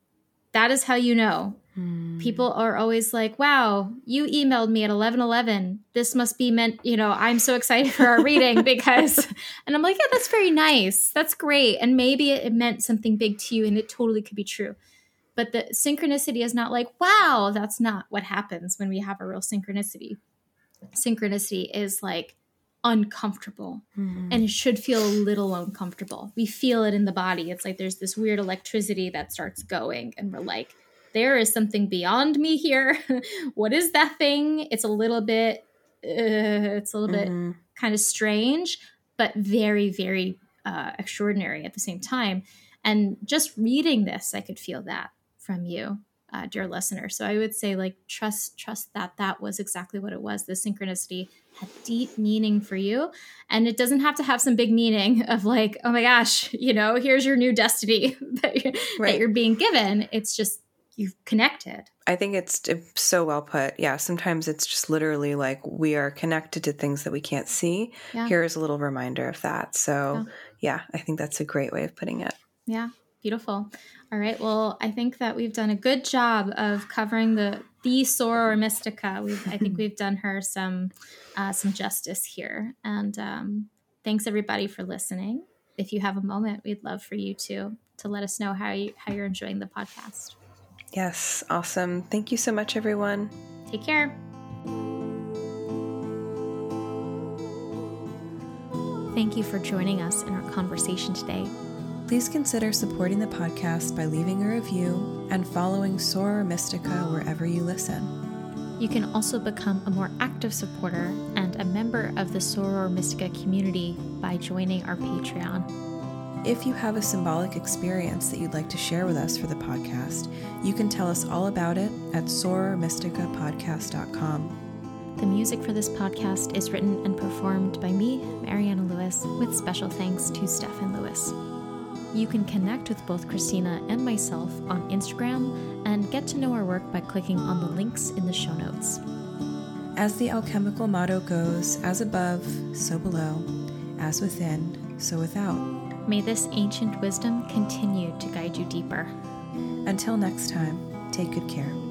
that is how you know Hmm. People are always like, wow, you emailed me at 1111. This must be meant, you know, I'm so excited for our reading because, and I'm like, yeah, that's very nice. That's great. And maybe it meant something big to you and it totally could be true. But the synchronicity is not like, wow, that's not what happens when we have a real synchronicity. Synchronicity is like uncomfortable mm-hmm. and it should feel a little uncomfortable. We feel it in the body. It's like there's this weird electricity that starts going and we're like, there is something beyond me here. what is that thing? It's a little bit, uh, it's a little mm-hmm. bit kind of strange, but very, very uh, extraordinary at the same time. And just reading this, I could feel that from you, uh, dear listener. So I would say, like, trust, trust that that was exactly what it was. The synchronicity had deep meaning for you, and it doesn't have to have some big meaning of like, oh my gosh, you know, here's your new destiny that you're, right. that you're being given. It's just you've connected. I think it's so well put. Yeah, sometimes it's just literally like we are connected to things that we can't see. Yeah. Here's a little reminder of that. So, yeah. yeah, I think that's a great way of putting it. Yeah, beautiful. All right. Well, I think that we've done a good job of covering the the Soror Mystica. We've, I think we've done her some uh, some justice here. And um, thanks everybody for listening. If you have a moment, we'd love for you to to let us know how you how you're enjoying the podcast. Yes, awesome. Thank you so much, everyone. Take care. Thank you for joining us in our conversation today. Please consider supporting the podcast by leaving a review and following Soror Mystica wherever you listen. You can also become a more active supporter and a member of the Soror Mystica community by joining our Patreon. If you have a symbolic experience that you'd like to share with us for the podcast, you can tell us all about it at sorormysticapodcast.com. The music for this podcast is written and performed by me, Mariana Louis, with special thanks to Stefan Louis. You can connect with both Cristina and myself on Instagram and get to know our work by clicking on the links in the show notes. As the alchemical motto goes, as above, so below, as within, so without. May this ancient wisdom continue to guide you deeper. Until next time, take good care.